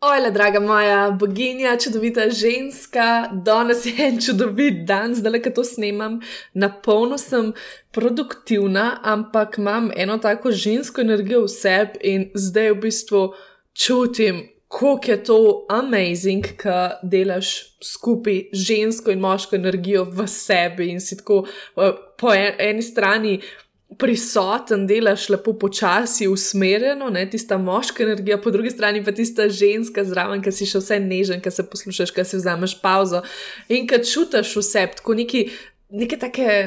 Ojla, draga moja boginja, čudovita ženska, danes je en čudovit dan, zdaj le, ko to snemam, na polno sem produktivna, ampak imam eno tako žensko energijo v sebi in zdaj v bistvu čutim, kako je to amazing, ko delaš skupaj žensko in moško energijo v sebi in si tako eh, po eni strani prisoten, delaš lepo počasi, usmerjeno, ne, tista moška energija, po drugi strani pa tista ženska zraven, ki si še vse nežen, ki se poslušaš, ki si vzameš pauzo in ki čutiš vse, tako neki, neke take.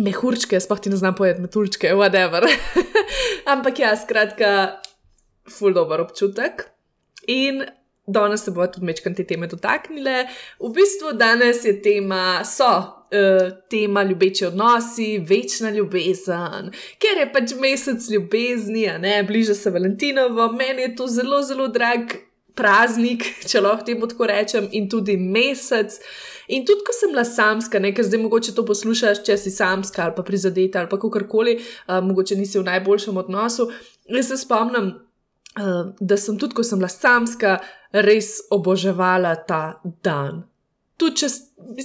Mehurčke, sploh ti ne znam povedati, metulčke, whatever. Ampak ja, skratka, full dobro občutek. In danes se bomo tudi mečkam te teme dotaknile. V bistvu danes je tema, so uh, tema ljubeči odnosi, večna ljubezen, ker je pač mesec ljubezni, a ne, bliža se Valentinovo, meni je to zelo, zelo drag praznik, če lahko temu tako rečem, in tudi mesec. In tudi, ko sem bila samska, nekaj zdaj mogoče to poslušaš, če si samska ali pa prizadeta ali pa kakorkoli, uh, mogoče nisi v najboljšem odnosu. Jaz se spomnim, uh, da sem tudi, ko sem bila samska, res oboževala ta dan tudi če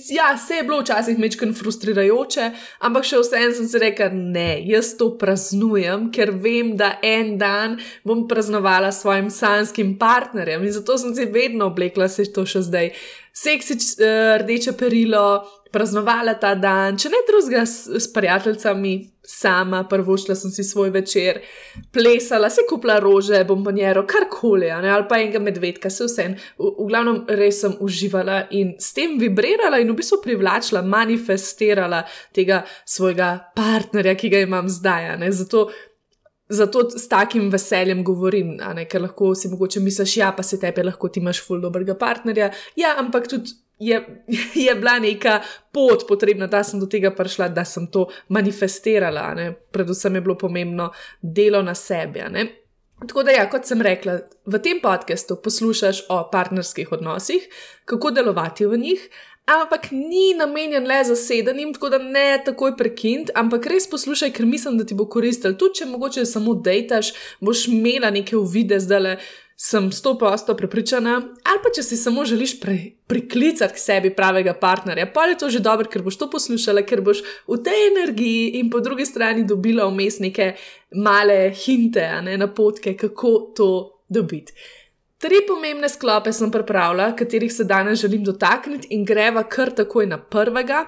ja, se je bilo včasih mečken frustrirajoče, ampak še vsem sem si rekel, ne, jaz to praznujem, ker vem, da en dan bom praznovala s svojim sanskim partnerjem in zato sem si vedno oblekla se to še zdaj. Seksi uh, rdeče perilo, praznovala ta dan, če ne drugega s, s prijateljicami, sama, prvo šla sem si svoj večer, plesala, se kupla rože, bombonjero, karkoli, ali pa enega medvedka, se vse. V, v glavnem res sem uživala in s tem vibrirala in v bistvu privlačila, manifestirala tega svojega partnerja, ki ga imam zdaj. Zato, zato s takim veseljem govorim, ker lahko si mogoče misliš, ja, pa se tebi lahko ti imaš ful dobrega partnerja. Ja, ampak tudi je, je bila neka pot potrebna, da sem do tega prišla, da sem to manifestirala. Ne? Predvsem je bilo pomembno delo na sebi. Tako da, ja, kot sem rekla, v tem podkastu poslušaš o partnerskih odnosih, kako delovati v njih, ampak ni namenjen le zasedanjem, tako da ne takoj prekind, ampak res poslušaj, ker mislim, da ti bo koristil. Tudi če mogoče samo dejtaš, boš imela neke uvide zdaj le sem sto posto prepričana, ali pa če si samo želiš pri, priklicati k sebi pravega partnerja, pa je to že dobro, ker boš to poslušala, ker boš v tej energiji in po drugi strani dobila vmes neke male hinte, ne napotke, kako to dobiti. Tri pomembne sklope sem pripravila, katerih se danes želim dotakniti, in greva kar takoj na prvega.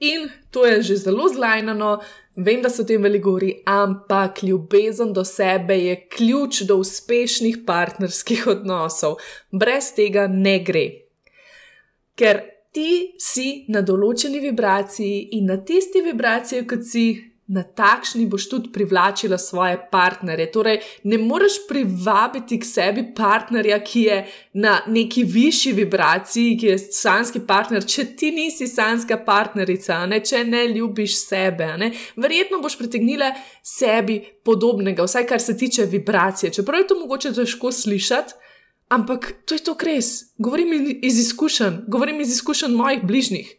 In to je že zelo zlajnano, Vem, da se o tem veliko govori, ampak ljubezen do sebe je ključ do uspešnih partnerskih odnosov. Brez tega ne gre. Ker ti si na določeni vibraciji in na tisti vibraciji, kot si, na takšni boš tudi privlačila svoje partnerje. Torej, ne moreš privabiti k sebi partnerja, ki je na neki višji vibraciji, ki je sanski partner, če ti nisi sanska partnerica, ne? če ne ljubiš sebe. Ne? Verjetno boš pritegnila sebi podobnega, vsaj kar se tiče vibracije. Čeprav je to mogoče težko slišati. Ampak to je to res. Govorim iz izkušenj, govorim iz izkušenj mojih bližnjih.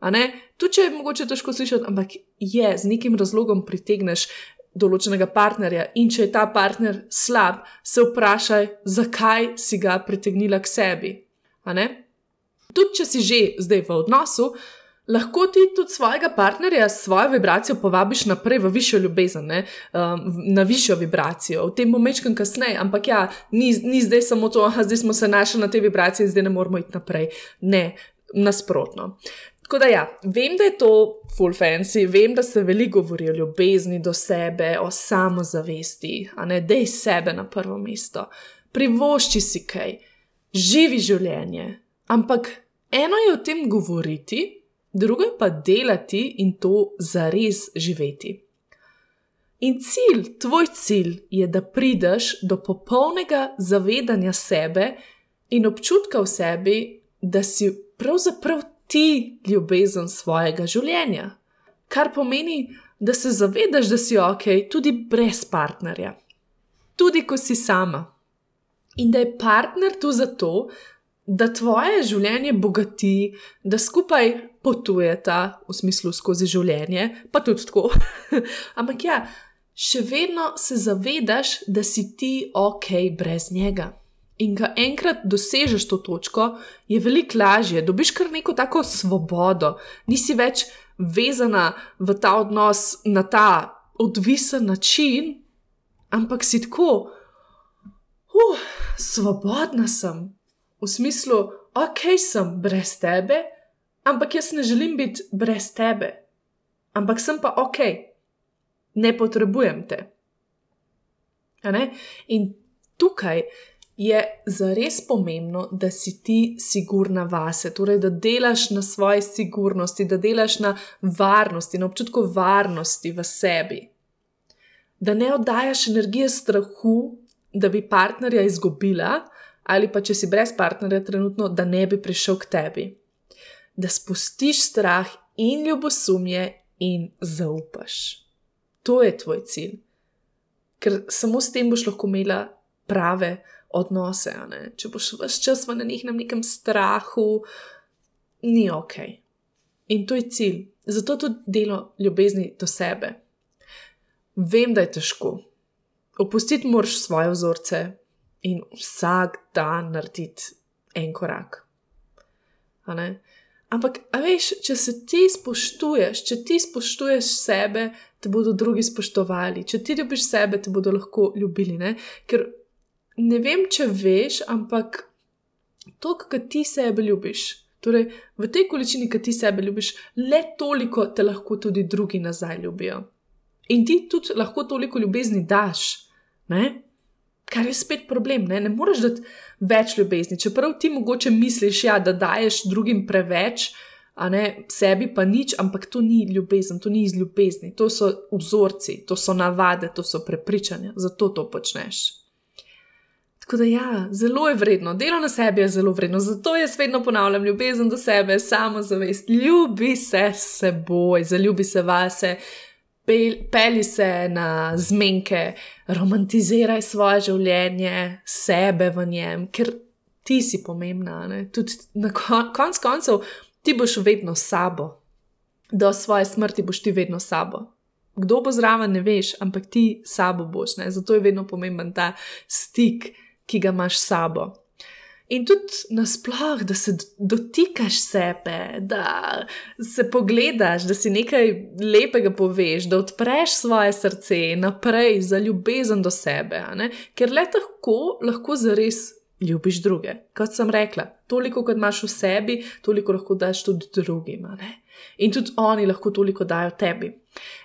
Tudi če je mogoče težko slišati, ampak je z nekim razlogom pritegneš določenega partnerja in če je ta partner slab, se vprašaj, zakaj si ga pritegnila k sebi. Tudi če si že zdaj v odnosu, lahko ti tudi svojega partnerja s svojo vibracijo povabiš naprej v višjo ljubezen, ne? na višjo vibracijo. O tem bom mečkam kasneje, ampak ja, ni, ni zdaj samo to, da smo se našli na tej vibraciji in zdaj ne moramo iti naprej. Ne, nasprotno. Tako da, ja, vem, da je to full fancy, vem, da se veliko govori o ljubezni do sebe, o samozavesti, a ne dej sebe na prvo mesto. Privošči si kaj, živi življenje. Ampak eno je o tem govoriti, drugo je pa delati in to zares živeti. In cilj, tvoj cilj je, da prideš do popolnega zavedanja sebe in občutka v sebi, da si pravzaprav ti ljubezen svojega življenja. Kar pomeni, da se zavedaš, da si ok, tudi brez partnerja, tudi ko si sama. In da je partner tu zato, da tvoje življenje bogati, da skupaj potujeta, v smislu skozi življenje, pa tudi tako. Ampak ja, še vedno se zavedaš, da si ti ok brez njega. In ko enkrat dosežeš to točko, je veliko lažje, dobiš kar neko tako svobodo, nisi več vezana v ta odnos na ta odvisen način, ampak si tako, uh, svobodna sem, v smislu, ok, sem brez tebe, ampak jaz ne želim biti brez tebe, ampak sem pa ok, ne potrebujem te. In tukaj je zares pomembno, da si ti sigurna vase, torej da delaš na svoji sigurnosti, da delaš na varnosti, na občutku varnosti v sebi. Da ne oddajaš energije strahu, da bi partnerja izgubila, ali pa če si brez partnerja trenutno, da ne bi prišel k tebi. Da spustiš strah in ljubosumje in zaupaš. To je tvoj cilj. Ker samo s tem boš lahko imela prave odnose. Če boš vse čas v nekem nekem strahu, ni ok. In to je cilj. Zato tudi delo ljubezni do sebe. Vem, da je težko. Opustiti moraš svoje vzorce in vsak dan narediti en korak. Ampak, a veš, če se ti spoštuješ, če ti spoštuješ sebe, te bodo drugi spoštovali. Če ti ljubiš sebe, te bodo lahko ljubili. Ne? Ker ne vem, če veš, ampak to, kar ti sebe ljubiš, torej v tej količini, ki ti sebe ljubiš, le toliko te lahko tudi drugi nazaj ljubijo. In ti tudi lahko toliko ljubezni daš, ne? kar je spet problem. Ne, ne moreš dati več ljubezni. Čeprav ti mogoče misliš, ja, da daješ drugim preveč. A ne sebi pa nič, ampak to ni ljubezen, to ni iz ljubezni, to so vzorci, to so navade, to so prepričanja, zato to počneš. Tako da, ja, zelo je vredno, delo na sebi je zelo vredno, zato jaz vedno ponavljam: ljubezen do sebe, samo zavest, ljubi se seboj, zaljubi se vase, pel, peli se na zmenke, romantiziraj svoje življenje, sebe v njem, ker ti si pomembna. Tudi na kon, konc koncev ti boš vedno sabo, do svoje smrti boš ti vedno sabo. Kdo bo zraven, ne veš, ampak ti sabo boš. Ne? Zato je vedno pomemben ta stik ki ga imaš s sabo. In tudi nasplošno, da se dotikaš sebe, da se pogledaš, da si nekaj lepega poveš, da odpreš svoje srce naprej za ljubezen do sebe, ker le tako lahko zares ljubiš druge. Kot sem rekla, toliko kot imaš v sebi, toliko lahko daš tudi drugim. In tudi oni lahko toliko dajo tebi.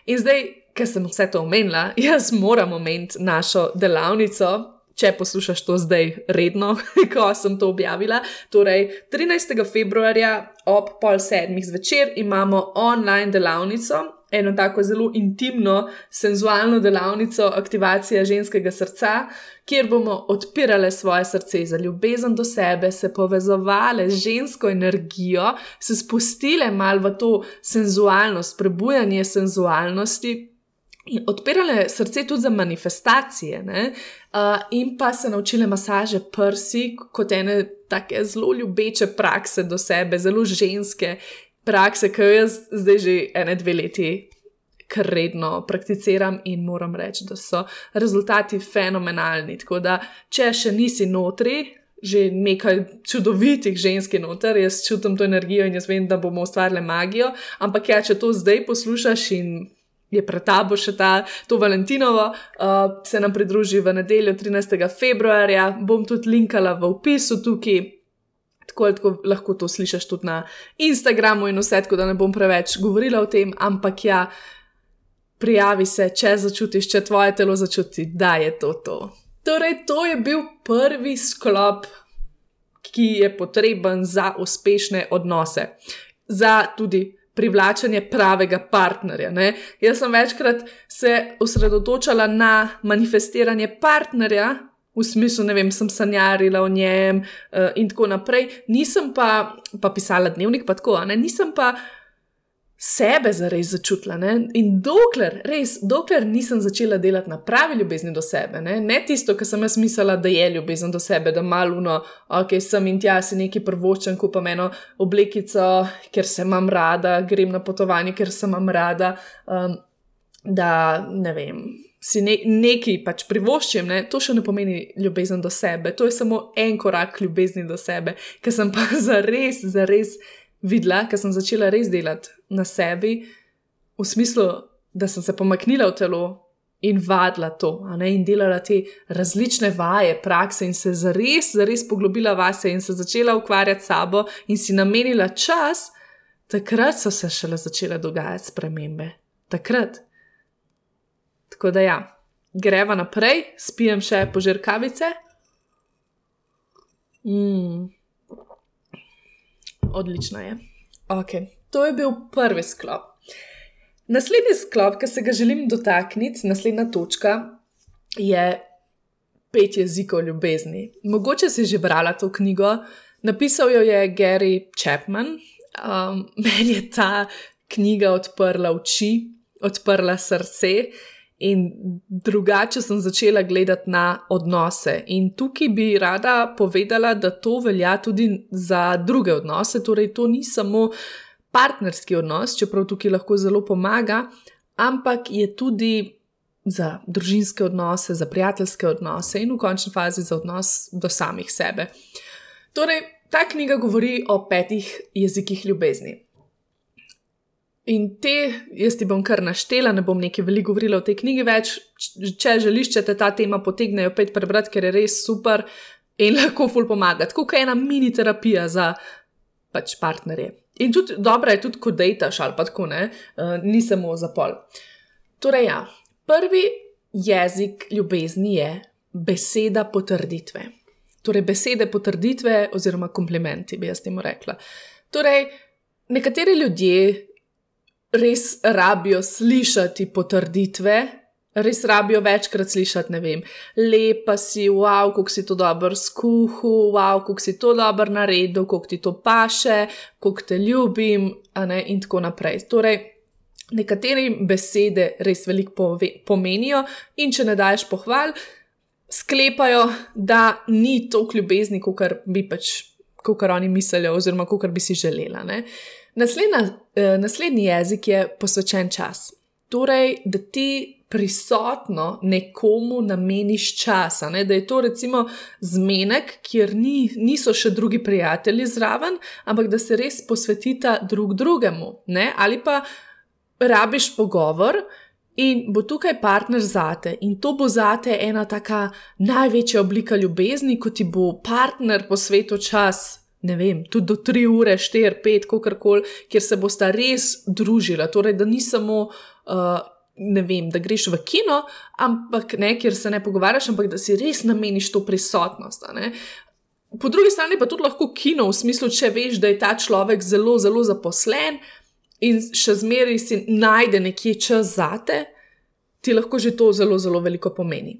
In zdaj, ker sem vse to omenila, jaz moram omeniti našo delavnico, če poslušaš to zdaj redno, ko sem to objavila. Torej, 13. februarja ob pol sedmih zvečer imamo online delavnico, eno tako zelo intimno, senzualno delavnico aktivacije ženskega srca, kjer bomo odpirale svoje srce za ljubezen do sebe, se povezovale z žensko energijo, se spustile malo v to senzualnost, prebujanje senzualnosti odpirale srce tudi za manifestacije, uh, in pa se naučile masaže prsi kot ene tako zelo ljubeče prakse do sebe, zelo ženske prakse, ki jaz zdaj že ene dve leti. Kar redno prakticiram in moram reči, da so rezultati fenomenalni. Tako da, če še nisi notri, že nekaj čudovitih žensk je noter, jaz čutim to energijo in jaz vem, da bomo ustvarili magijo. Ampak ja, če to zdaj poslušaš in je pred tabo še ta, to Valentinovo, uh, se nam pridruži v nedeljo 13. februarja, bom tudi linkala v opisu tukaj. Tako, tako lahko to slišiš tudi na Instagramu in vse, tako da ne bom preveč govorila o tem, ampak ja, prijavi se, če začutiš, če tvoje telo začuti, da je to to. Torej, to je bil prvi sklop, ki je potreben za uspešne odnose, za tudi privlačenje pravega partnerja. Ne? Jaz sem večkrat se osredotočala na manifestiranje partnerja, v smislu, ne vem, sem sanjarila o njem uh, in tako naprej, nisem pa, pa pisala dnevnik, pa tako, ne? nisem pa sebe zares začutila. Ne? In dokler, res, dokler nisem začela delati na pravi ljubezni do sebe, ne, ne tisto, kar sem jaz mislila, da je ljubezen do sebe, da malo, no, ok, sem in tja si neki prvočen, kupam eno oblekico, ker se imam rada, grem na potovanje, ker se imam rada. Um, da ne vem. Si ne, nekaj pač privoščim, ne? to še ne pomeni ljubezen do sebe, to je samo en korak ljubezni do sebe, ker sem pa zares, zares videla, ker sem začela res delati na sebi, v smislu, da sem se pomaknila v telo in vadila to, in delala te različne vaje, prakse, in se zares, zares poglobila vase in se začela ukvarjati s sabo in si namenila čas, takrat so se šele začele dogajati spremembe. Takrat. Tako da ja, greva naprej, spijem še požirkavice. Mm odlična je. Okay. To je bil prvi sklop. Naslednji sklop, ki se ga želim dotakniti, naslednja točka, je pet jezikov ljubezni. Mogoče si že brala to knjigo, napisal jo je Gary Chapman. Um, meni je ta knjiga odprla oči, odprla srce. In drugače sem začela gledati na odnose. In tukaj bi rada povedala, da to velja tudi za druge odnose. Torej, to ni samo partnerski odnos, čeprav tukaj lahko zelo pomaga, ampak je tudi za družinske odnose, za prijateljske odnose in v končni fazi za odnos do samih sebe. Torej, ta knjiga govori o petih jezikih ljubezni. In te, jaz ti bom kar naštela, ne bom nekaj veliko govorila o tej knjigi več. Če želiš, če te ta tema potegne, opet prebrati, ker je res super in lahko ful pomaga. Tako kot ena mini terapija za pač partnerje. In tudi dobro je, tudi ko dejtaš ali pa tako ne, uh, ni samo za pol. Torej, ja, prvi jezik ljubezni je beseda potrditve. Torej, besede potrditve oziroma komplimenti, bi jaz temu rekla. Torej, nekateri ljudje res rabijo slišati potrditve, res rabijo večkrat slišati, ne vem, lepa si, wow, kako si to dobro skuhal, wow, kako si to dobro naredil, kako ti to paše, kako te ljubim, ne, in tako naprej. Torej, nekatere besede res veliko pomenijo, in če ne daješ pohval, sklepajo, da ni toliko ljubezni, kot bi pač, kot oni mislijo, oziroma kot bi si želela. Ne. Naslednja, eh, naslednji jezik je posvečen čas. Torej, da ti prisotno nekomu nameniš čas, ne? da je to recimo zmenek, kjer ni, niso še drugi prijatelji zraven, ampak da se res posvetita drug drugemu. Ne? Ali pa rabiš pogovor. In bo tukaj partner zate, in to bo zate ena taka največja oblika ljubezni, kot ti bo partner posvetil čas ne vem, tudi do 3 ure, 4, 5, kako koli, kjer se bosta res družila. Torej, da ni samo, uh, ne vem, da greš v kino, ampak ne, kjer se ne pogovarjaš, ampak da si res nameniš to prisotnost. Po drugi strani pa tudi lahko kino, v smislu, če veš, da je ta človek zelo, zelo zaposlen in še zmeraj si najde nekje čas zate, ti lahko že to zelo, zelo veliko pomeni.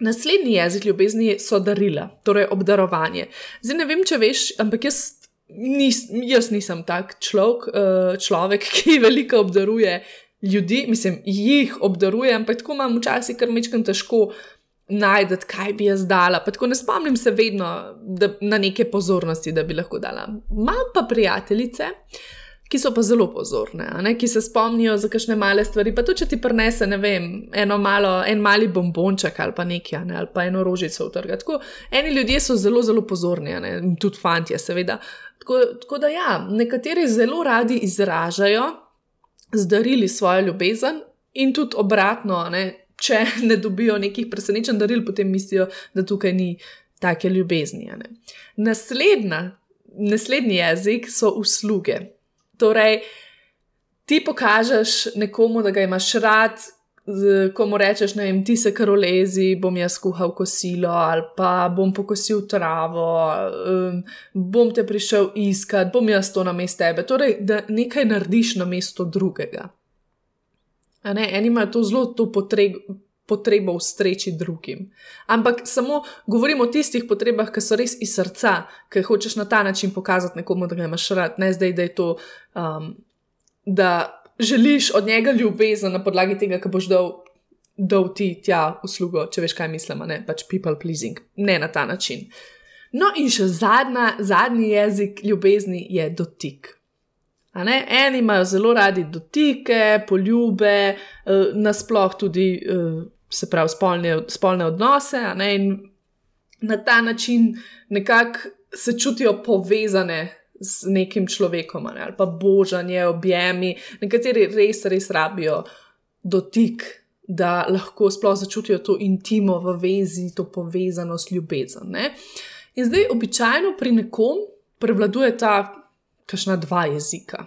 Naslednji jezik ljubezni so darila, torej obdarovanje. Zdaj ne vem, če veš, ampak jaz, nis, jaz nisem tak človek, uh, človek, ki veliko obdaruje ljudi, mislim, jih obdaruje, ampak tako imam včasih kar mečkam težko najti, kaj bi jaz dala. Tako ne spomnim se vedno da, na neke pozornosti, da bi lahko dala. Imam pa prijateljice. Ki so pa zelo pozorne, ne, ki se spomnijo za kakšne male stvari. Pa to, če ti prenese, ne vem, eno malo, en mali bombonček ali pa nekaj, ne, ali pa eno rožico v trg. Tako, eni ljudje so zelo, zelo pozorni, ne, tudi fanti, seveda. Tako, tako da, ja, nekateri zelo radi izražajo, zdarili svojo ljubezen, in tudi obratno, ne, če ne dobijo nekih presenečenj daril, potem mislijo, da tukaj ni take ljubezni. Naslednja, naslednji jezik so usluge. Torej, ti pokažeš nekomu, da ga imaš rad, ko mu rečeš, ne vem, ti se karolezi, bom jaz kuhal kosilo ali pa bom pokosil travo, um, bom te prišel iskat, bom jaz to na mestu tebe. Torej, da nekaj narediš na mesto drugega. Ne, eni imajo to zelo to potrebo. Potrebo ustreči drugim. Ampak samo govorimo o tistih potrebah, ki so res iz srca, ki hočeš na ta način pokazati nekomu, da ga imaš rad, ne zdaj, da je to um, da želiš od njega ljubezen na podlagi tega, ki boš dal, dal ti tja uslugo, če veš, kaj mislim, ne pač people pleasing, ne na ta način. No, in še zadnja, zadnji jezik ljubezni je dotik. Eni imajo zelo radi dotike, poljube, eh, nasploh tudi, eh, se pravi, spolne, spolne odnose, in na ta način nekako se čutijo povezane z nekim človekom, ne? ali pa božanje, objemi. Nekateri res, res rabijo dotik, da lahko sploh začutijo to intimo v vezi, to povezanost, ljubezen. Ne? In zdaj, običajno pri nekom prevladuje ta, kašna dva jezika.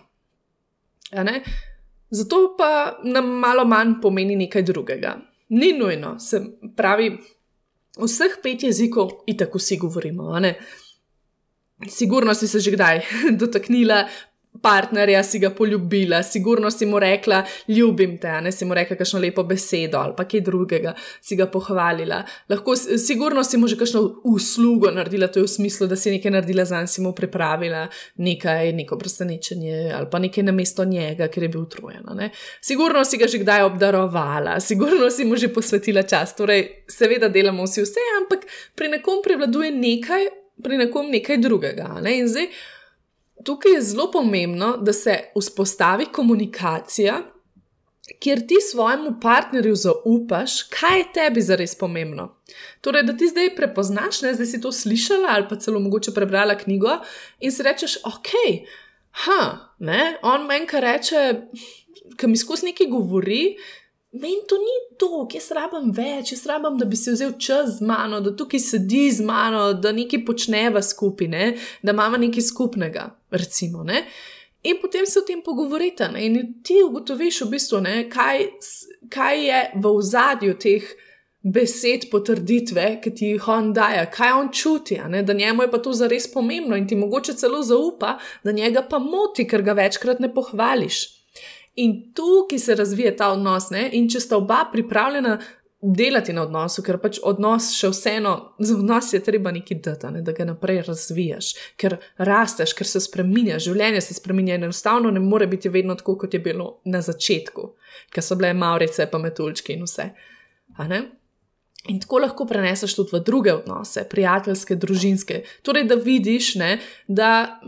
Zato pa nam malo manj pomeni nekaj drugega. Ni nujno, se pravi, vseh pet jezikov, in tako vsi govorimo. Sigurno si se že kdaj dotaknila partnerja, si ga poljubila, sigurno si mu rekla, ljubim te, ne si mu rekla kakšno lepo besedo ali pa kaj drugega, si ga pohvalila. Lahko, sigurno si mu že kakšno uslugo naredila, to je v smislu, da si nekaj naredila za njega, si mu pripravila nekaj, neko presenečenje ali pa nekaj na mesto njega, ker je bil utrujen. Sigurno si ga že kdaj obdarovala, sigurno si mu že posvetila čas. Torej, seveda delamo vsi vse, ampak pri nekom prevladuje nekaj pri nekom nekaj drugega. Ne? In zdaj, tukaj je zelo pomembno, da se vzpostavi komunikacija, kjer ti svojemu partnerju zaupaš, kaj je tebi zares pomembno. Torej, da ti zdaj prepoznaš, ne, zdaj si to slišala ali pa celo mogoče prebrala knjigo in si rečeš, ok, ha, ne, on meni, kar reče, ki mi skozi nekaj govori, Meni to ni to, jaz rabim več, jaz rabim, da bi si vzel čas z mano, da tukaj sedi z mano, da nekaj počneva skupaj, ne? da imamo nekaj skupnega. Recimo, ne? In potem se o tem pogovorite ne? in ti ugotoviš, v bistvu, ne, kaj, kaj je v ozadju teh besed potrditve, ki ti jih on daje, kaj on čuti, da njemu je pa to zares pomembno in ti mogoče celo zaupa, da njega pa moti, ker ga večkrat ne pohvališ. In tu, ki se razvije ta odnos, ne? in če sta oba pripravljena delati na odnosu, ker pač odnos še vseeno, za odnos je treba nekaj dati, ne? da ga naprej razvijaš, ker rasteš, ker se spremenja, življenje se spremenja in enostavno ne more biti vedno tako, kot je bilo na začetku, ker so bile maurice, pa metulčki in vse. In tako lahko preneseš tudi v druge odnose, prijateljske, družinske. Torej, da vidiš, ne, da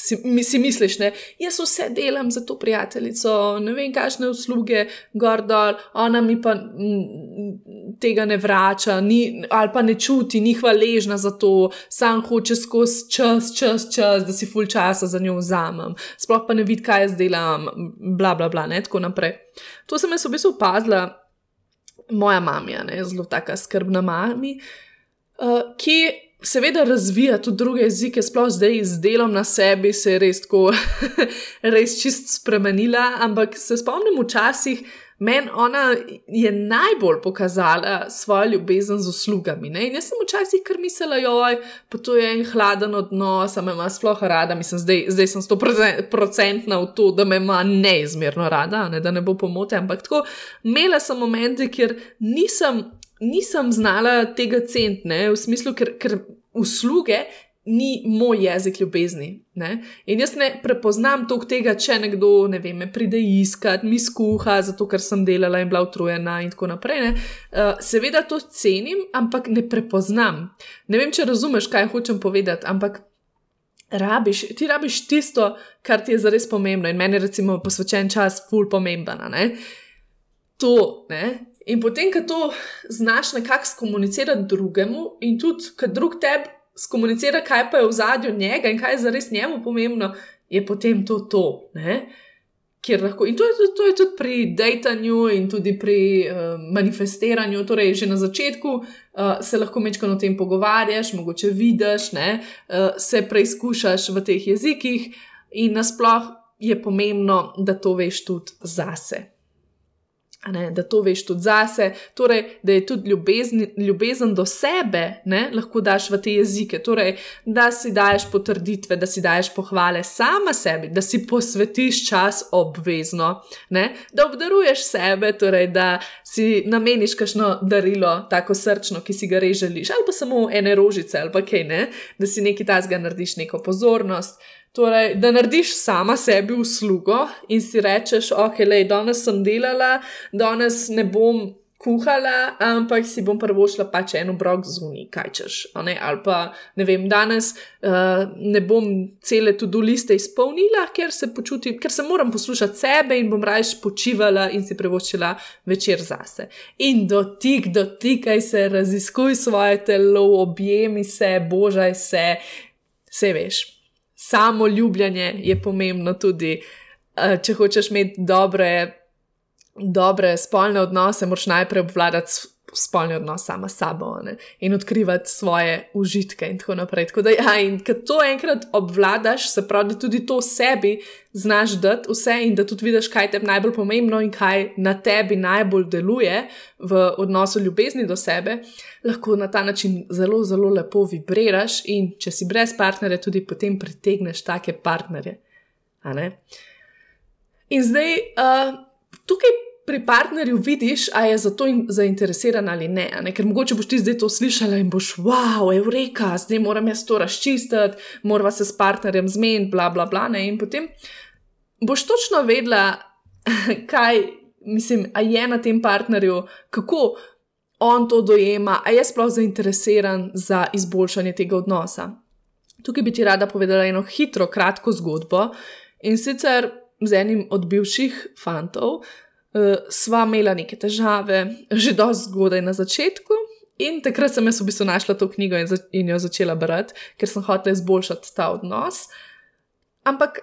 si, mi, si misliš, da jaz vse delam za to prijateljico, ne vem, kakšne usluge, gor dol, ona mi pa m, tega ne vrača, ni, ali pa ne čuti, ni hvaležna za to, sam hoče skozi čas, čas, čas, da si full časa za njo vzamem, sploh pa ne vidi, kaj jaz delam, bla, bla, bla, ne tako naprej. To sem jaz v bistvu opazila moja mama, zelo taka skrbna mama, uh, ki seveda razvija tudi druge jezike, sploh zdaj z delom na sebi se je res tako, res čist spremenila. Ampak se spomnim včasih, meni ona je najbolj pokazala svojo ljubezen z uslugami. Ne? In jaz sem včasih kar mislila, joj, pa to je en hladen odnos, a me ima sploh rada, mislim, zdaj, zdaj sem sto procentna v to, da me ima neizmerno rada, ne? da ne bo pomote. Ampak tako, imela sem momente, kjer nisem. Nisem znala tega centne, v smislu, ker, ker usluge ni moj jezik ljubezni. Ne? In jaz ne prepoznam toliko tega, če nekdo ne vem, pride iskat, mi skuha, zato ker sem delala in bila utrujena in tako naprej. Uh, seveda to cenim, ampak ne prepoznam. Ne vem, če razumeš, kaj hočem povedati, ampak. Rabiš, ti rabiš tisto, kar ti je zares pomembno, in meni je, recimo, posvečen čas, ful pomemben. To, ne? In potem, ko to znaš nekako skomunicirati drugemu, in tudi, ko drug tebi skomunicira, kaj pa je v zadju njega in kaj je zares njemu pomembno, je potem to to. Lahko, in to je, to je tudi pri dejtanju in tudi pri uh, manifestiranju. Torej, že na začetku uh, se lahko mečkano o tem pogovarjaš, mogoče vidiš, ne, uh, se preizkušaš v teh jezikih, in nasploh je pomembno, da to veš tudi zase. Ne, da to veš tudi zase, torej, da je tudi ljubezni, ljubezen do sebe, ne, lahko daš v te jezike. Torej, da si daješ potrditve, da si daješ pohvale sama sebi, da si posvetiš čas obvezno, ne, da obdaruješ sebe, torej, da si nameniš kakšno darilo, tako srčno, ki si ga res želiš, ali pa samo ene rožice ali pa kaj ne, da si nekaj tasga narediš, neko pozornost. Torej, da narediš sama sebi uslugo in si rečeš, ok, le, danes sem delala, danes ne bom kuhala, ampak si bom prvo šla pač eno brok zunaj, kaj češ. Ali pa ne vem, danes uh, ne bom cele tudi liste izpolnila, ker se počutim, ker se moram poslušati sebe in bom raje počivala in si prevočila večer zase. In dotik, dotikaj se, raziskuj svoje telo, objemi se, božaj se, vse veš. Samo ljubljanje je pomembno tudi, uh, če hočeš imeti dobre dobre spolne odnose, moraš najprej obvladati spolni odnos sama s sabo ne? in odkrivati svoje užitke in tako naprej. Tako da, ja, in ko to enkrat obvladaš, se pravi, da tudi to sebi znaš dati vse in da tudi vidiš, kaj je najbolj pomembno in kaj na tebi najbolj deluje v odnosu ljubezni do sebe, lahko na ta način zelo, zelo lepo vibriraš in če si brez partnerja, tudi potem pritegneš take partnerje. In zdaj, uh, tukaj pri partnerju vidiš, a je za to zainteresiran ali ne, ne. Ker mogoče boš ti zdaj to slišala in boš, wow, eureka, zdaj moram jaz to razčistiti, moramo se s partnerjem zmeniti, bla, bla, bla. Ne. In potem boš točno vedela, kaj, mislim, je na tem partnerju, kako on to dojema, a je sploh zainteresiran za izboljšanje tega odnosa. Tukaj bi ti rada povedala eno hitro, kratko zgodbo in sicer z enim od bivših fantov uh, sva imela neke težave, že dosti zgodaj na začetku. In takrat sem jaz v bistvu našla to knjigo in, za, in jo začela brati, ker sem hotela izboljšati ta odnos. Ampak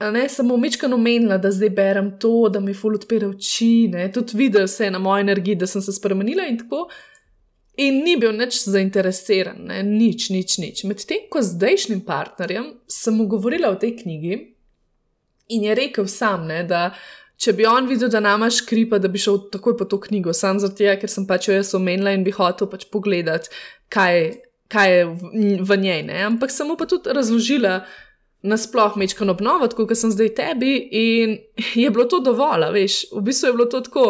ne samo mečkano menila, da zdaj berem to, da mi ful odpira oči, ne, tudi videl se na moji energiji, da sem se spremenila in tako. In ni bil nič zainteresiran, ne, nič, nič, nič. Medtem ko z zdajšnjim partnerjem sem mu govorila o tej knjigi in je rekel sam, ne, da če bi on videl, da nama škripa, da bi šel takoj po to knjigo, sam zato, ker sem pač jo jaz omenila in bi hotel pač pogledati, kaj, kaj je v, v njej. Ne? Ampak sem mu pa tudi razložila. Nasploh mečkano obnovo, kot sem zdaj tebi, in je bilo to dovolj, veš, v bistvu je bilo to tako,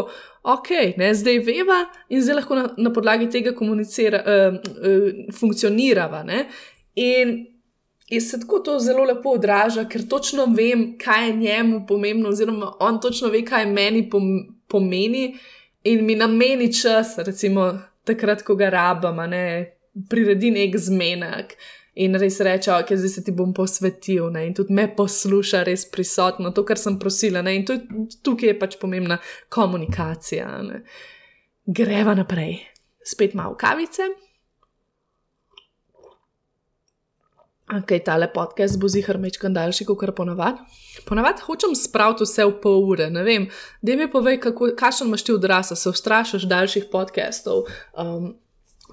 ok, ne, zdaj veva in zdaj lahko na, na podlagi tega komunicira, uh, uh, funkcionirava. Ne? In In se tako to zelo lepo odraža, ker točno vem, kaj je njemu pomembno, oziroma on točno ve, kaj meni pomeni in mi nameni čas, recimo takrat, ko ga rabim, ne priredi nek zmenek. In res reče, ok, zdaj se ti bom posvetil, ne? in tudi me posluša, res prisotno, to, kar sem prosila. Ne? In to, tukaj je pač pomembna komunikacija. Ne? Greva naprej, spet malo kavice. Ok, tale podcast bo zihar mečkan daljši, kot kar ponavadi. Ponavadi hočem spraviti vse v pol ure, ne vem. Da mi povej, kakšen imaš ti odrasel, se ustrašiš daljših podcastov. Um,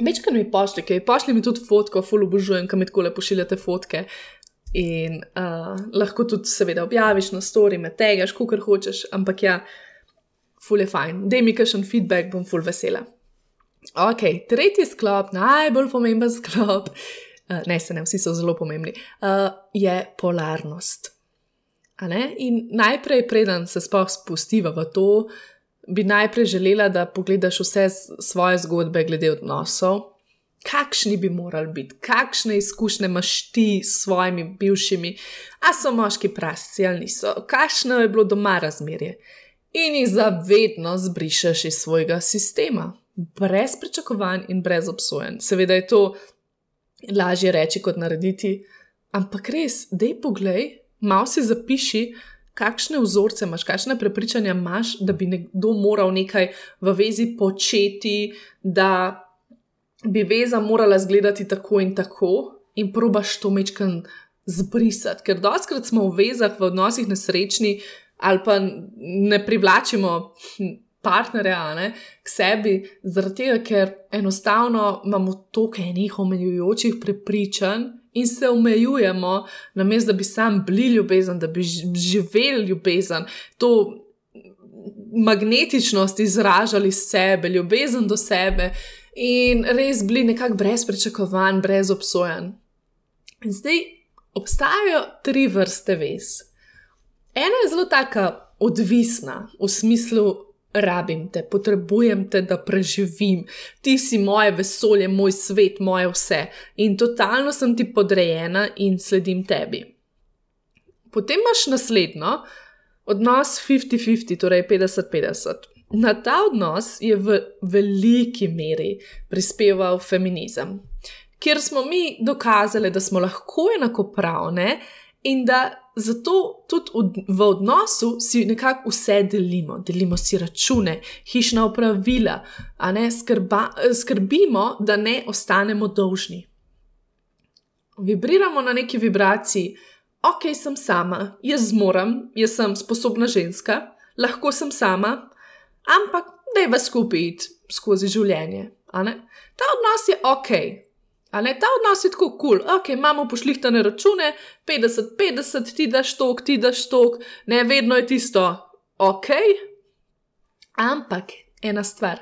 mečkan mi pošlji, kaj pošlji mi tudi fotko, full obožujem, kam mi tako lepo pošiljate fotke. In uh, lahko tudi, seveda, objaviš na story, me tegaš, kar hočeš, ampak ja, full je fajn. Dej mi kakšen feedback, bom full vesela. Ok, tretji sklop, najbolj pomemben sklop. Eh, ne se ne, vsi so zelo pomembni, uh, je polarnost. In najprej, preden se sploh spustiva v to, bi najprej želela, da pogledaš vse svoje zgodbe glede odnosov, kakšni bi morali biti, kakšne izkušnje imaš ti s svojimi bivšimi, a so moški prasci ali niso, kakšno je bilo doma razmerje. In jih zavedno zbrišeš iz svojega sistema, brez pričakovanj in brez obsojen. Seveda je to lažje reči kot narediti. Ampak res, dej poglej, malo si zapiši, kakšne vzorce imaš, kakšne prepričanja imaš, da bi nekdo moral nekaj v vezi početi, da bi veza morala izgledati tako in tako, in probaš to mečkan zbrisati. Ker doskrat smo v vezah, v odnosih nesrečni ali pa ne privlačimo partnerja ne, k sebi, zaradi tega, ker enostavno imamo toliko enih omejujočih prepričanj in se omejujemo, namesto da bi sam bili ljubezen, da bi živeli ljubezen, to magnetičnost izražali sebe, ljubezen do sebe in res bili nekako brez pričakovanj, brez obsojen. In zdaj obstajajo tri vrste vez. Ena je zelo taka odvisna v smislu rabim te, potrebujem te, da preživim, ti si moje vesolje, moj svet, moje vse in totalno sem ti podrejena in sledim tebi. Potem imaš naslednjo, odnos 50-50, torej 50-50. Na ta odnos je v veliki meri prispeval feminizem, kjer smo mi dokazali, da smo lahko enakopravne in da zato tudi v odnosu si nekako vse delimo. Delimo si račune, hišna upravila, a ne skrba, skrbimo, da ne ostanemo dolžni. Vibriramo na neki vibraciji, ok, sem sama, jaz zmorem, jaz sem sposobna ženska, lahko sem sama, ampak da je vas skupaj skozi življenje. Ta odnos je ok. Ne, ta odnos je tako kul, cool. ok, imamo pošlihtane račune, 50-50, ti daš tok, ti daš tok, ne vedno je tisto, ok. Ampak ena stvar,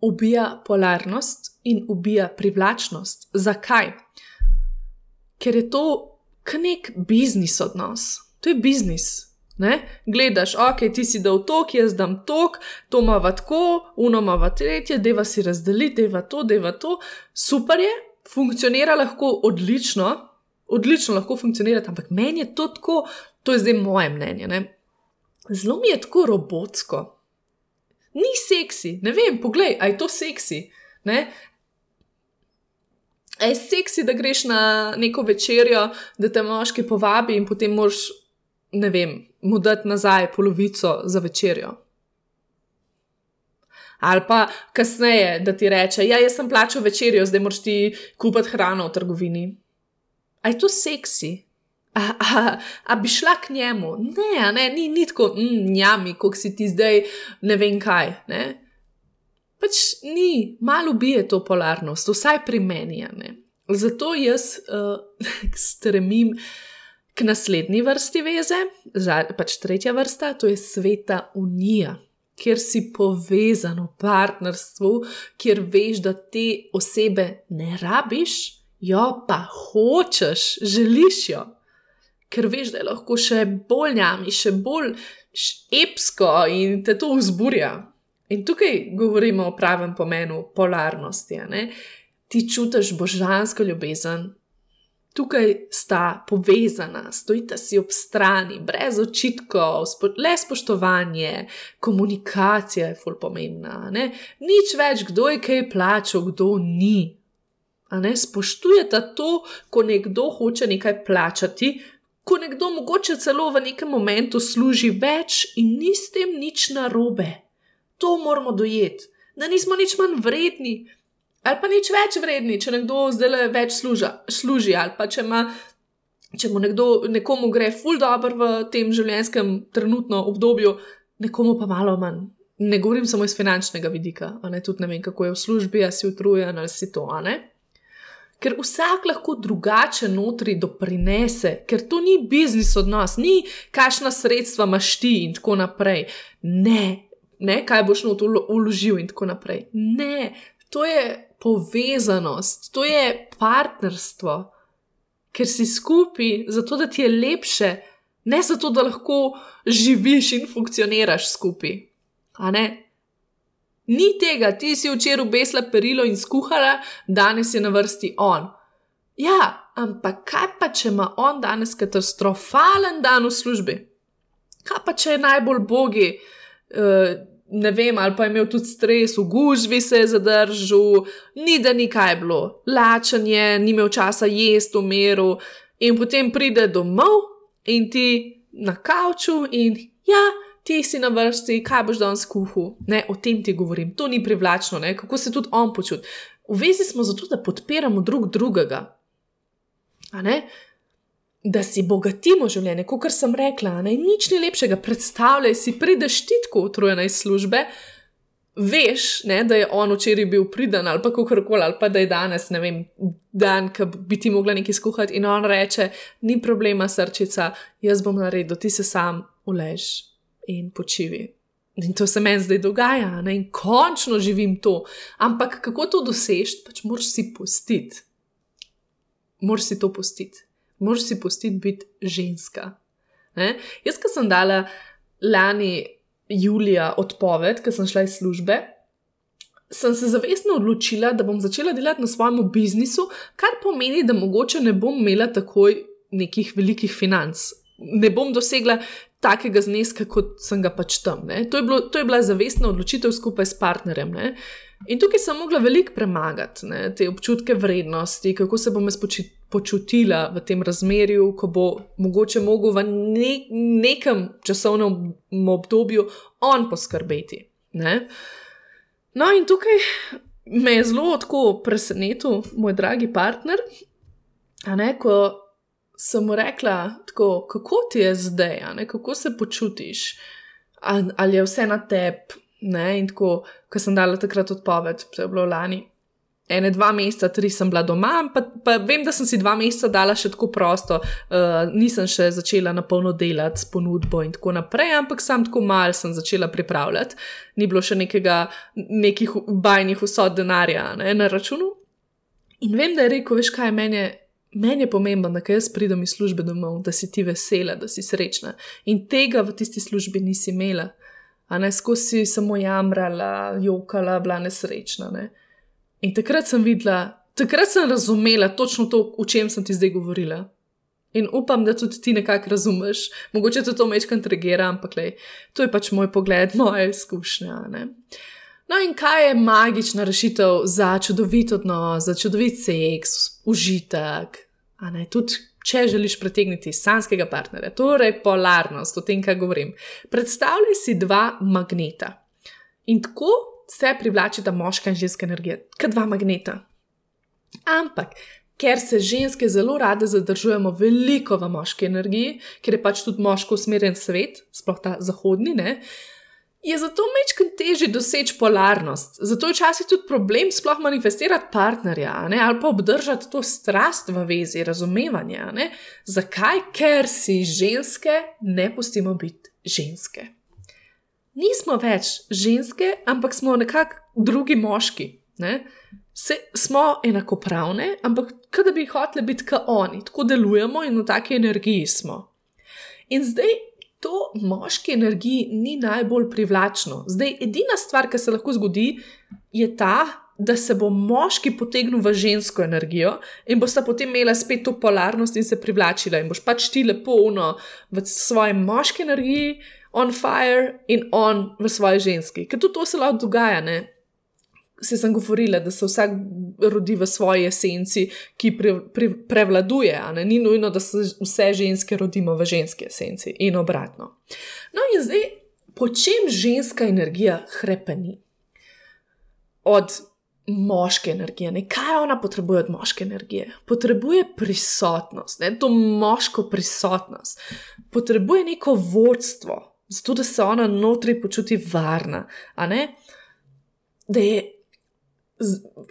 ubija polarnost in ubija privlačnost. Zakaj? Ker je to nek biznis odnos, to je biznis. Ne? Gledaš, ok, ti si dal tok, jaz dam tok, to ima tako, uno ima tretje, deva si razdeliti, deva to, deva to. Super je, funkcionira lahko odlično, odlično lahko funkcionira, ampak meni je to tako, to je zdaj moje mnenje. Ne? Zelo mi je tako robotsko. Ni seksi, ne vem, poglej, aj to seksi. Ne? Je seksi, da greš na neko večerjo, da te moški povabi in potem moš, ne vem, mu dati nazaj polovico za večerjo. Ali pa kasneje, da ti reče, ja, jaz sem plačal večerjo, zdaj moraš ti kupiti hrano v trgovini. A je to seksi? A, a, a bi šla k njemu? Ne, ne ni, ni tako, mm, njami, kot si ti zdaj, ne vem kaj. Ne? Pač ni, malo bije to polarnost, vsaj pri meni. Zato jaz uh, stremim k naslednji vrsti veze, pač tretja vrsta, to je sveta unija, kjer si povezan v partnerstvu, kjer veš, da te osebe ne rabiš, jo pa hočeš, želiš jo. Ker veš, da je lahko še bolj njami, še bolj epsko in te to vzburja. In tukaj govorimo o pravem pomenu polarnosti. Ti čutiš božansko ljubezen, tukaj sta povezana, stojita si ob strani, brez očitkov, le spoštovanje, komunikacija je fulj pomembna. Ne? Nič več, kdo je kaj plačal, kdo ni. Spoštujete to, ko nekdo hoče nekaj plačati, ko nekdo mogoče celo v nekem momentu služi več in ni s tem nič narobe. To moramo dojeti, da nismo nič manj vredni, ali pa nič več vredni, če nekdo zdaj več služa, služi, ali pa če, ima, če mu nekdo, nekomu gre ful dobro v tem življenjskem trenutno obdobju, nekomu pa malo manj. Ne govorim samo iz finančnega vidika, ne, tudi ne vem, kako je v službi, ali si utrujen ali si to, ne. Ker vsak lahko drugače notri doprinese, ker to ni biznis od nas, ni kašna sredstva imaš ti in tako naprej. Ne, ne, kaj boš not uložil in tako naprej. Ne, to je povezanost, to je partnerstvo, ker si skupaj, zato da ti je lepše, ne zato da lahko živiš in funkcioniraš skupaj. Ni tega, ti si včeraj obesla perilo in skuhala, danes je na vrsti on. Ja, ampak kaj pa, če ima on danes katastrofalen dan v službi? Kaj pa, če je najbolj bogi? Uh, ne vem, ali pa je imel tudi stres, v gužvi se je zadržal, ni da ni kaj bilo, lačen je, ni imel časa jesti v miru, in potem pride domov in ti na kavču in ja. Ti si na vrsti, kaj boš danes kuhal, ne o tem ti govorim, to ni privlačno, ne? kako se tudi on počuti. V vezi smo zato, da podpiramo drug drugega da si bogatimo življenje, kot sem rekla, ne, nič ni lepšega. Predstavljaj si, prideš ti tako utrujena iz službe, veš, ne, da je on včeraj bil pridan ali pa kako koli, ali pa da je danes, ne vem, dan, ki bi ti mogla nekaj skuhati in on reče: Ni problema, srčica, jaz bom naredil, ti se sam ulež in počivi. In to se meni zdaj dogaja, ne? in končno živim to. Ampak kako to dosežeš, pač moraš si pustiti. Moraš si to pustiti moraš si pustiti biti ženska. Ne? Jaz, ki sem dala lani julija odpoved, ker sem šla iz službe, sem se zavestno odločila, da bom začela delati na svojem biznisu, kar pomeni, da mogoče ne bom imela takoj nekih velikih financ ne bom dosegla takega zneska, kot sem ga pač tam. To je, bilo, to je bila zavestna odločitev skupaj s partnerjem. Ne? In tukaj sem mogla veliko premagati ne? te občutke vrednosti, kako se bom jaz počutila v tem razmerju, ko bo mogoče mogel v ne, nekem časovnem obdobju on poskrbeti. Ne? No, in tukaj me je zelo tako presenetil moj dragi partner, ne, ko sem mu rekla, tako, kako ti je zdaj, ne, kako se počutiš, ali je vse na tebi. In tako, ko sem dala takrat odpoved, to je bilo lani, ene dva meseca, tri sem bila doma, pa, pa vem, da sem si dva meseca dala še tako prosto, uh, nisem še začela na polno delati s ponudbo in tako naprej, ampak sam tako mal sem začela pripravljati, ni bilo še nekega, nekih bajnih vsot denarja ne, na računu. In vem, da je rekel, veš kaj, meni je, men je pomembno, da jaz pridem iz službe domov, da si ti vesela, da si srečna. In tega v tisti službi nisi imela. A ne skozi samo jamrala, jokala, bila nesrečna. Ne? In takrat sem videla, takrat sem razumela točno to, o čem sem ti zdaj govorila. In upam, da tudi ti nekako razumeš, mogoče te to mečkam tregira, ampak lej, to je pač moj pogled, moja izkušnja. Ne? No, in kaj je magična rešitev za čudovit odnos, za čudovit seks, užitek, tudi. Če želiš pritegniti sanskega partnerja, torej polarnost, o tem, kaj govorim, predstavljaj si dva magneta. In tako se privlačita moška in ženska energija, kot dva magneta. Ampak, ker se ženske zelo rade zadržujemo veliko v moški energiji, ker je pač tudi moško usmerjen svet, sploh ta zahodni, ne, je zato mečkam težje doseči polarnost. Zato je včasih tudi problem sploh manifestirati partnerja ne, ali pa obdržati to strast v vezi, razumevanje. Ne. Zakaj? Ker si ženske ne pustimo biti ženske nismo več ženske, ampak smo nekako drugi moški. Ne? Se, smo enakopravne, ampak kot da bi hoteli biti kot oni, tako delujemo in v taki energiji smo. In zdaj to moški energiji ni najbolj privlačno. Zdaj, edina stvar, ki se lahko zgodi, je ta, da se bo moški potegnil v žensko energijo in bosta potem imela spet to polarnost in se privlačila in boš pač ti lepo uno v svoji moški energiji on fire in on v svoji ženski. Ker tudi to se lahko dogaja, ne? Se sem govorila, da se vsak rodi v svoji esenci, ki pre, pre, prevladuje, ni nujno, da se vse ženske rodimo v ženski esenci in obratno. No, in zdaj, po čem ženska energija hrepeni? Od moške energije, ne? kaj ona potrebuje od moške energije? Potrebuje prisotnost, ne? to moško prisotnost, potrebuje neko vodstvo, zato da se ona notri počuti varna, da je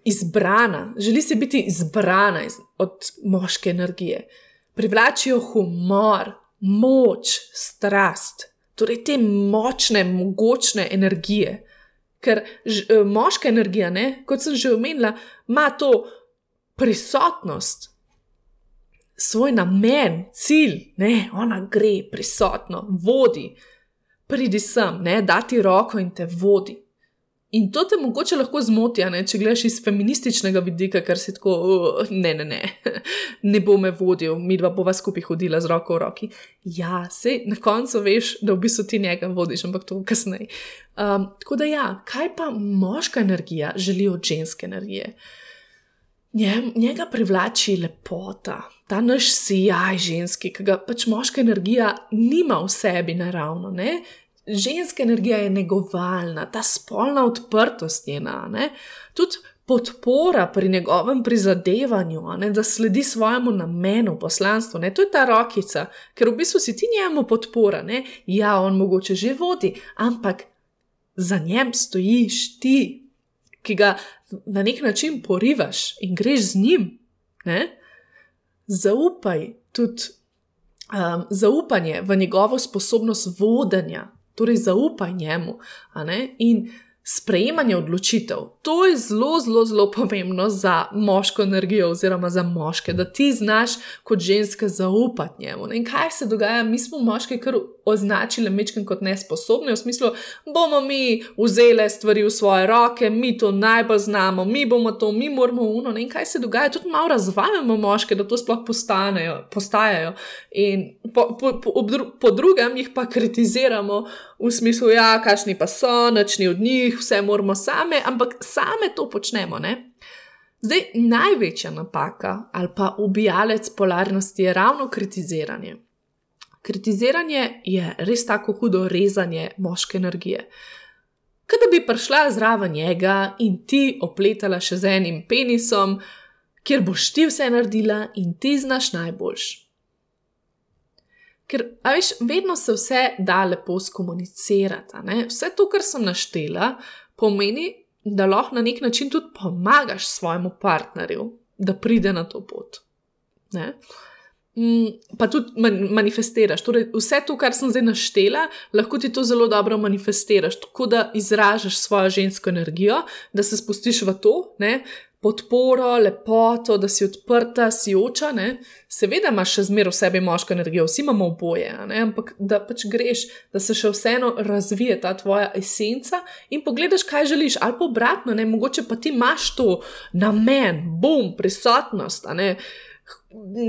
izbrana, želi se biti izbrana iz, od moške energije. Privlačijo humor, moč, strast, torej te močne, mogočne energije. Ker ž, eh, moška energija, ne, kot sem že omenila, ima to prisotnost, svoj namen, cilj, ne, ona gre prisotno, vodi pridi sem, ne, da ti roko in te vodi. In to te mogoče lahko zmoti, ne, če gledaš iz feminističnega vidika, ker si tako, uh, ne, ne, ne, ne bo me vodil, mi dva bova skupaj hodila z roko v roki. Ja, se na koncu veš, da v bistvu ti njega vodiš, ampak to kasneje. Um, tako da ja, kaj pa moška energija želi od ženske energije? Njega privlači lepota, ta naš sijaj ženski, ki ga pač moška energija nima v sebi naravno. Ne? Ženska energija je negovalna, ta spolna odprtost njena, ne? tudi podpora pri njegovem prizadevanju, ne? da sledi svojemu namenu, poslanstvu. Ne? To je ta rokica, ker v bistvu si ti njemu podpora. Ne? Ja, on mogoče že vodi, ampak za njem stojiš ti, ki ga na nek način porivaš in greš z njim. Ne? Zaupaj tudi. Um, zaupanje v njegovo sposobnost vodenja, torej zaupaj njemu. In sprejemanje odločitev. To je zelo, zelo, zelo pomembno za moško energijo, oziroma za moške, da ti znaš kot ženska zaupati njemu. In kaj se dogaja, mi smo moški kar označili mečken kot nesposobni, v smislu, bomo mi vzeli stvari v svoje roke, mi to najbolj znamo, mi bomo to, mi moramo uno. In kaj se dogaja, tudi malo razvajamo moške, da to sploh postanejo, postajajo. In po, po, po, po drugem jih pa kritiziramo v smislu, ja, kašni pa so, nočni od njih, vse moramo same, ampak same to počnemo. Ne? Zdaj, največja napaka ali pa ubijalec polarnosti je ravno kritiziranje. Kritiziranje je res tako hudo rezanje moške energije. Kaj da bi prišla zraven njega in ti opletala še z enim penisom, kjer boš ti vse naredila in ti znaš najboljš. Ker, a veš, vedno se vse da lepo skomunicirati. Vse to, kar sem naštela, pomeni, da lahko na nek način tudi pomagaš svojemu partnerju, da pride na to pot. Ne? Mm, pa tudi manifestiraš. Torej, vse to, kar sem zdaj naštela, lahko ti to zelo dobro manifestiraš, tako da izražaš svojo žensko energijo, da se spustiš v to, ne? Podporo, lepoto, da si odprta, si oča. Ne? Seveda imaš še zmeraj v sebi moško energijo, vsi imamo oboje, ampak da pač greš, da se še vseeno razvije ta tvoja esenca in pogledaš, kaj želiš, ali pa obratno, ne? mogoče pa ti imaš to namen, bom, prisotnost.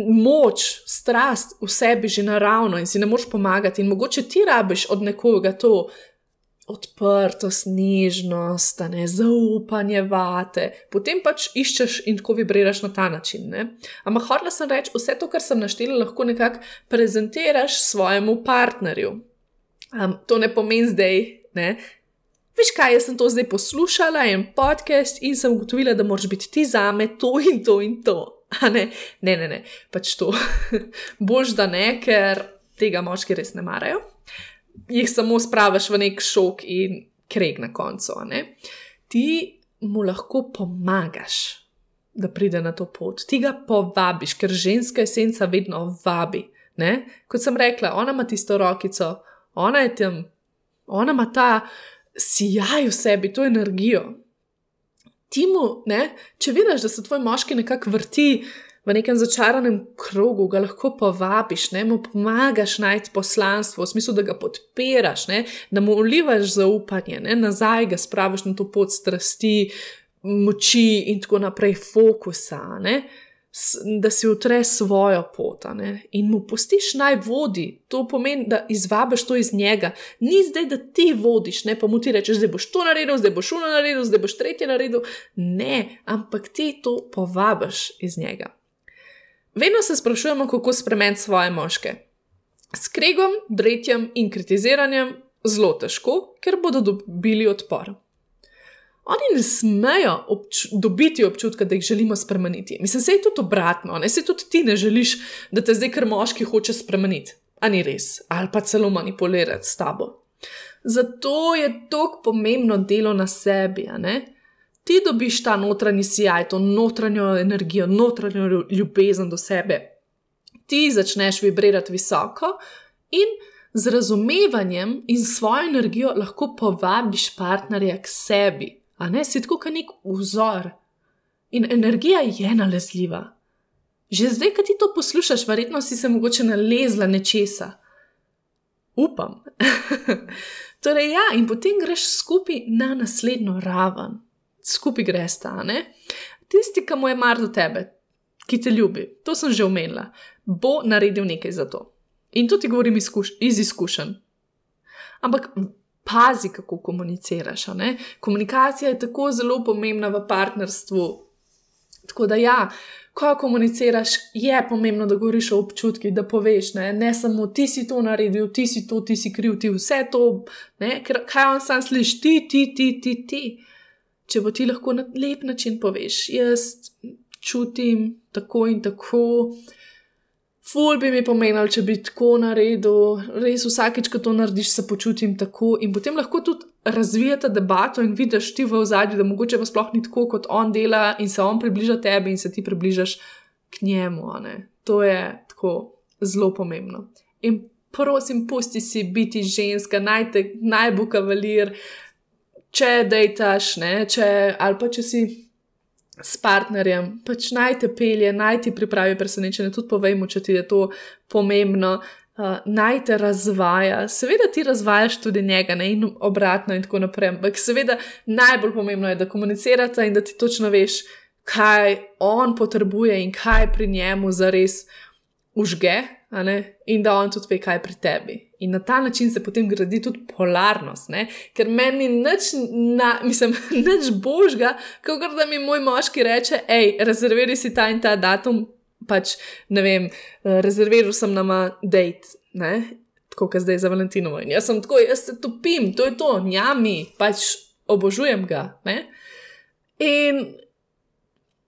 Moč, strast v sebi že naravno in si ne moreš pomagati, in mogoče ti rabiš od nekoga to, odprtost, nežnost, ne, zaupanje vate, potem pač iščeš in tako vibriraš na ta način. Ne. Ampak hodila sem reči, vse to, kar sem naštela, lahko nekako prezentiraš svojemu partnerju. Um, to ne pomeni zdaj, ne. Veš kaj, jaz sem to zdaj poslušala, en podcast in sem ugotovila, da moraš biti ti za me to in to in to. Ne? ne, ne, ne, pač to. Bož da ne, ker tega moški res ne marajo jih samo spraviš v nek šok in kreg na koncu. Ti mu lahko pomagaš, da pride na to pot, ti ga povabiš, ker ženska esenca vedno vabi. Ne? Kot sem rekla, ona ima tisto rokico, ona je tam, ona ima ta sijaj v sebi, to energijo. Ti mu, ne? če vidiš, da se tvoj moški nekako vrti v nekem začaranem krogu, ga lahko povabiš, ne, mu pomagaš najti poslanstvo, v smislu, da ga podpiraš, ne, da mu ulivaš zaupanje, ne, nazaj ga spraviš na to pot strasti, moči in tako naprej, fokusa, ne, da si utre svojo pot ne, in mu pustiš naj vodi. To pomeni, da izvabiš to iz njega. Ni zdaj, da ti vodiš, ne pa mu ti rečeš, zdaj boš to naredil, zdaj boš šuno naredil, zdaj boš tretje naredil. Ne, ampak ti to povabiš iz njega. Vedno se sprašujemo, kako spremeniti svoje moške. S kregom, dretjem in kritiziranjem zelo težko, ker bodo dobili odpor. Oni ne smejo obč dobiti občutka, da jih želimo spremeniti. Mislim, se je tudi obratno, ne se tudi ti ne želiš, da te zdaj kar moški hoče spremeniti. A ni res, ali pa celo manipulirati s tabo. Zato je tako pomembno delo na sebi, ne? Ti dobiš ta notranji sijaj, to notranjo energijo, notranjo ljubezen do sebe. Ti začneš vibrirati visoko in z razumevanjem in svojo energijo lahko povabiš partnerja k sebi, a ne si tako kot nek vzor. In energija je nalezljiva. Že zdaj, ko ti to poslušaš, verjetno si se mogoče nalezla nečesa. Upam. torej, ja, in potem greš skupaj na naslednjo raven skupaj greš ta. Tisti, ki mu je mar do tebe, ki te ljubi, to sem že omenila, bo naredil nekaj za to. In to ti govorim izkuš iz izkušenj. Ampak pazi, kako komuniciraš. Komunikacija je tako zelo pomembna v partnerstvu. Tako da ja. Ko komuniciraš, je pomembno, da govoriš o občutkih, da poveš, ne, ne samo ti si to naredil, ti si to, ti si kriv, ti vse to, ne, ker kaj on sam sliši, ti, ti, ti, ti. ti če bo ti lahko na lep način poveš, jaz čutim tako in tako. Ful bi mi pomenil, če bi tako naredil, res vsakeč, ko to narediš, se počutim tako. In potem lahko tudi razvijate debato in vidiš ti v ozadju, da mogoče pa sploh ni tako, kot on dela in se on približa tebi in se ti približaš k njemu. To je tako zelo pomembno. In prosim, pusti si biti ženska, naj te naj bo kavalir, če dejtaš, ne, če, ali pa če si s partnerjem, pač naj te pelje, naj ti pripravi presenečenje, tudi povejmo, če ti je to pomembno. Uh, naj te razvaja, seveda ti razvajaš tudi njega, ne in obratno, in tako naprej. Ampak, seveda, najbolj pomembno je, da komunicirate in da ti točno veš, kaj on potrebuje in kaj pri njemu zares užge, in da on tudi ve, kaj je pri tebi. In na ta način se potem gradi tudi polarnost, ne? ker meni nič, na, mislim, nič božga, kot da mi moj moški reče: hej, rezerviraj si ta in ta datum, pač ne vem, rezerviral sem nama date. Ne? Tako kot zdaj za Valentinovo. In jaz sem tako, jaz se topim, to je to, njami, pač obožujem ga. Ne? In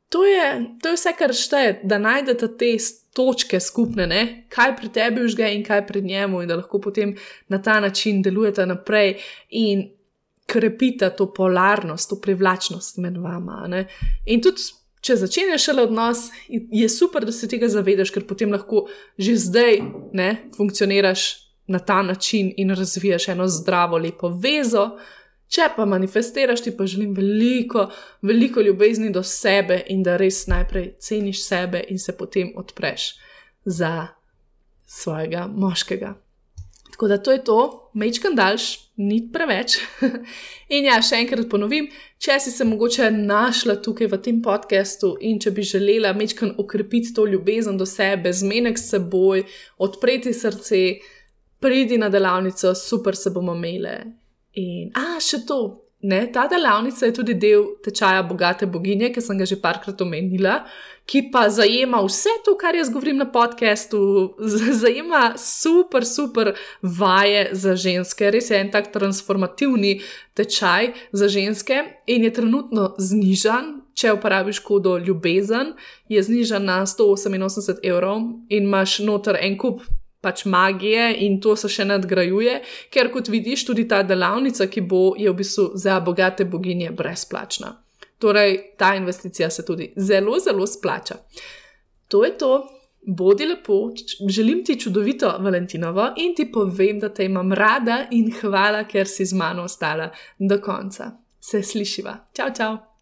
to je, to je vse, kar šteje, da najdete te točke skupne, ne? kaj pri tebi užge in kaj pri njemu, in da lahko potem na ta način delujete naprej in krepite to polarnost, to privlačnost med vama. Ne? In tudi, če začneš šele odnos, je super, da se tega zavedaš, ker potem lahko že zdaj ne, funkcioniraš na ta način in razvijaš eno zdravo, lepo vezo. Če pa manifestiraš, ti pa želim veliko, veliko ljubezni do sebe in da res najprej ceniš sebe in se potem odpreš za svojega moškega. Tako da to je to, mečkam daljš, ni preveč. in ja, še enkrat ponovim, če si se mogoče našla tukaj v tem podkastu in če bi želela mečkam okrepiti to ljubezen do sebe, zmenek s seboj, odpreti srce, pridi na delavnico, super se bomo imeli. In, a, še to. Ne, ta delavnica je tudi del tečaja bogate boginje, ki sem ga že parkrat omenila, ki pa zajema vse to, kar jaz govorim na podkastu, zajema super, super vaje za ženske. Res je en tak transformativni tečaj za ženske in je trenutno znižan. Če uporabiš kodo ljubezen, je znižan na 188 evrov in imaš noter en kup pač magije in to se še nadgrajuje, ker kot vidiš, tudi ta delavnica, ki bo, je v bistvu za bogate boginje brezplačna. Torej, ta investicija se tudi zelo, zelo splača. To je to, bodi lepo, želim ti čudovito Valentinovo in ti povem, da te imam rada in hvala, ker si z mano ostala do konca. Se slišiva. Čau, čau!